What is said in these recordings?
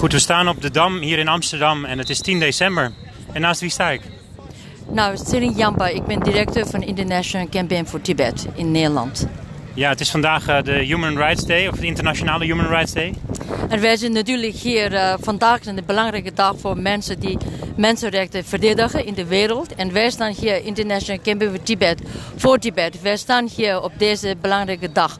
Goed, we staan op de Dam hier in Amsterdam en het is 10 december. En naast wie sta ik? Nou, Sering Jampa, ik ben directeur van International Campaign for Tibet in Nederland. Ja, het is vandaag uh, de Human Rights Day, of de Internationale Human Rights Day. En wij zijn natuurlijk hier, uh, vandaag een belangrijke dag voor mensen die mensenrechten verdedigen in de wereld. En wij staan hier, International Campaign for Tibet, voor Tibet. Wij staan hier op deze belangrijke dag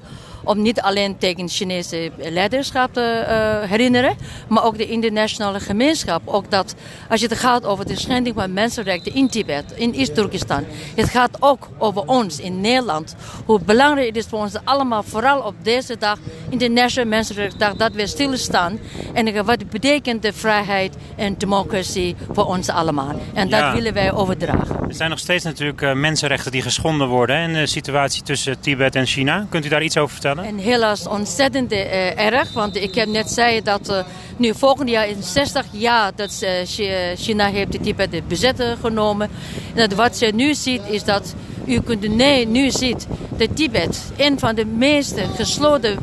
om niet alleen tegen Chinese leiderschap te uh, herinneren, maar ook de internationale gemeenschap. Ook dat als het gaat over de schending van mensenrechten in Tibet, in Oost-Turkestan, het gaat ook over ons in Nederland. Hoe belangrijk het is voor ons allemaal, vooral op deze dag, Internationale Mensenrechtendag, dat we stilstaan. En wat betekent de vrijheid en democratie voor ons allemaal. En dat Ja. willen wij overdragen. Er zijn nog steeds natuurlijk uh, mensenrechten die geschonden worden en de situatie tussen Tibet en China. Kunt u daar iets over vertellen? En helaas ontzettend eh, erg, want ik heb net zei dat eh, nu volgend jaar in 60 jaar dat eh, Chi- China heeft de Tibet de bezetten genomen. En dat wat ze nu ziet is dat u kunt nee, nu ziet dat Tibet een van de meest gesloten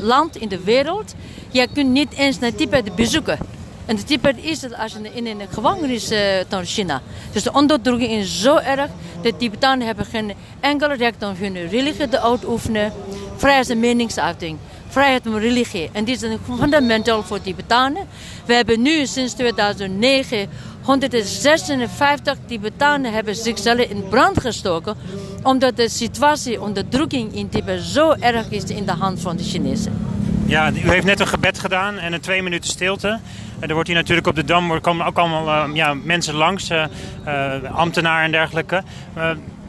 land in de wereld. Je kunt niet eens naar Tibet bezoeken. En de Tibet is als een, in een gevangenis van China. Dus de onderdrukking is zo erg. De Tibetanen hebben geen enkel recht om hun religie te uitoefenen. Vrijheid van meningsuiting. Vrijheid van religie. En dit is een fundamental voor Tibetanen. We hebben nu sinds 2009 156 Tibetanen hebben zichzelf in brand gestoken. Omdat de situatie, onderdrukking in Tibet zo erg is in de hand van de Chinezen. Ja, u heeft net een gebed gedaan en een twee minuten stilte. Er wordt hier natuurlijk op de Dam komen ook allemaal eh, ja, mensen langs, eh, eh, ambtenaren en dergelijke.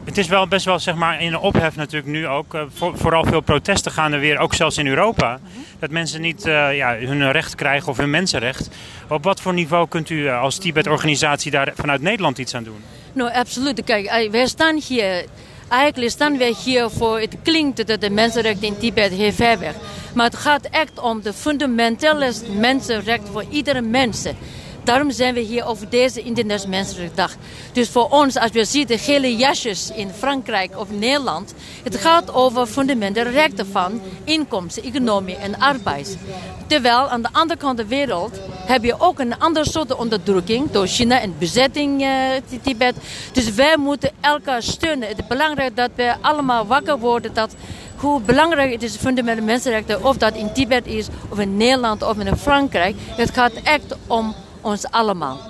Het is wel best wel zeg maar in de ophef natuurlijk nu ook. eh, voor- vooral veel protesten gaan er weer, ook zelfs in Europa. Dat mensen niet eh, ja, hun recht krijgen of hun mensenrecht. Op wat voor niveau kunt u eh, als Tibet-organisatie daar vanuit Nederland iets aan doen? Nou, absoluut. Kijk, wij staan hier. Eigenlijk staan wij hier voor. Het klinkt dat de mensenrechten in Tibet heel ver weg. Maar het gaat echt om de fundamentele mensenrechten voor iedere mens. Daarom zijn we hier over deze Internationale Mensenrechtendag. Dus voor ons, als we zien de gele jasjes in Frankrijk of Nederland, het gaat over fundamentele rechten van inkomsten, economie en arbeid. Terwijl aan de andere kant van de wereld heb je ook een andere soort onderdrukking door China en bezetting eh, Tibet. Dus wij moeten elkaar steunen. Het is belangrijk dat we allemaal wakker worden dat hoe belangrijk het is fundamentele mensenrechten, of dat in Tibet is, of in Nederland, of in Frankrijk. Het gaat echt om ons allemaal.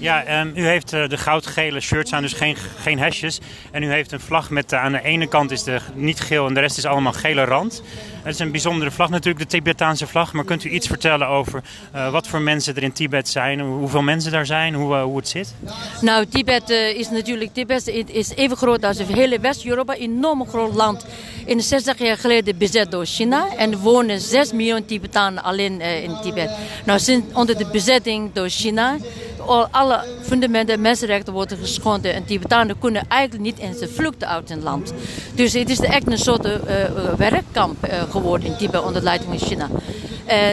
Ja, u heeft eh, de goudgele shirts aan, dus geen, geen hesjes. En u heeft een vlag met eh, aan de ene kant is de niet geel en de rest is allemaal gele rand. Het is een bijzondere vlag natuurlijk, de Tibetaanse vlag. Maar kunt u iets vertellen over eh, wat voor mensen er in Tibet zijn, hoe- hoeveel mensen daar zijn, hoe, hoe het zit? Nou, Tibet is natuurlijk Tibet is even groot als het hele West-Europa, een enorm groot land. In 60 jaar geleden bezet door China en wonen 6 miljoen Tibetanen alleen eh, in Tibet. Nou, sinds onder de bezetting door China, alle fundamentele mensenrechten worden geschonden en Tibetanen kunnen eigenlijk niet eens vluchten uit hun land. Dus het is echt een soort eh, eh, werkkamp eh, geworden in Tibet onder leiding van China.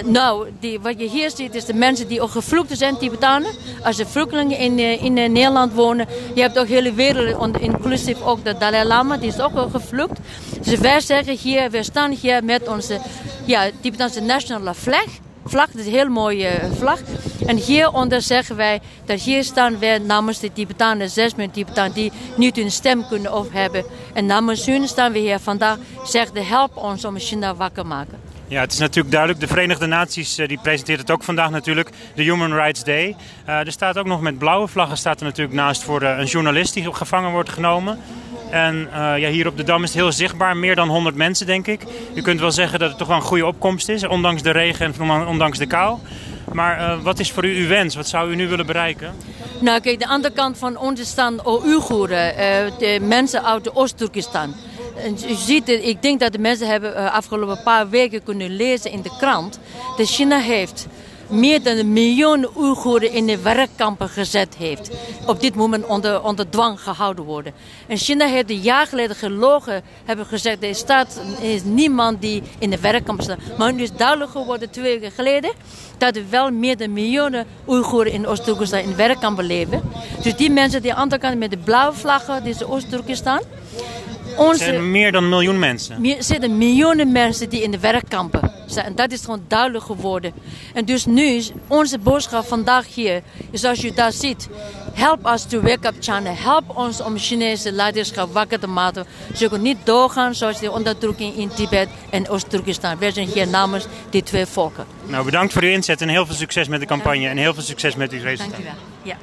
Nou, die, wat je hier ziet is de mensen die ook gevlucht zijn, Tibetanen. Als de vluchtelingen in, in Nederland wonen. Je hebt ook de hele wereld, inclusief ook de Dalai Lama, die is ook al gevlucht. Dus wij zeggen hier, we staan hier met onze ja, Tibetaanse nationale vlag. Vlag, is een heel mooie eh, vlag. En hieronder zeggen wij dat hier staan wij namens de Tibetanen, 6 miljoen Tibetanen die niet hun stem kunnen hebben. En namens hun staan we hier vandaag, zegt help ons om China wakker maken. Ja, het is natuurlijk duidelijk. De Verenigde Naties eh, die presenteert het ook vandaag natuurlijk. De Human Rights Day. Eh, er staat ook nog met blauwe vlaggen staat er natuurlijk naast voor een journalist die gevangen wordt genomen. En eh, ja, hier op de Dam is het heel zichtbaar. Meer dan 100 mensen, denk ik. U kunt wel zeggen dat het toch wel een goede opkomst is. Ondanks de regen en ondanks de kou. Maar eh, wat is voor u uw wens? Wat zou u nu willen bereiken? Nou, kijk, de andere kant van ons staan Oeigoeren, eh, de mensen uit Oost-Turkestan. U ziet, ik denk dat de mensen hebben afgelopen paar weken kunnen lezen in de krant dat China heeft meer dan een miljoen Oeigoeren in de werkkampen gezet heeft. Op dit moment onder, onder dwang gehouden worden. En China heeft een jaar geleden gelogen, hebben gezegd, er staat is niemand die in de werkkampen staat. Maar nu is duidelijk geworden twee weken geleden dat er wel meer dan miljoenen Oeigoeren in Oost-Turkestan in werkkampen leven. Dus die mensen die aan de andere kant met de blauwe vlaggen, die is Oost-Turkestan. Er Onze, zijn meer dan een miljoen mensen. er zitten miljoenen mensen die in de werkkampen En dat is gewoon duidelijk geworden. En dus nu is onze boodschap vandaag hier, is als je daar ziet, help us to wake up China. Help ons om Chinese leiderschap wakker te maken. Ze kunnen niet doorgaan zoals de onderdrukking in Tibet en Oost-Turkestan. Wij zijn hier namens die twee volken. Nou, bedankt voor uw inzet en heel veel succes met de campagne en heel veel succes met uw resultaat. Dank u wel. Ja.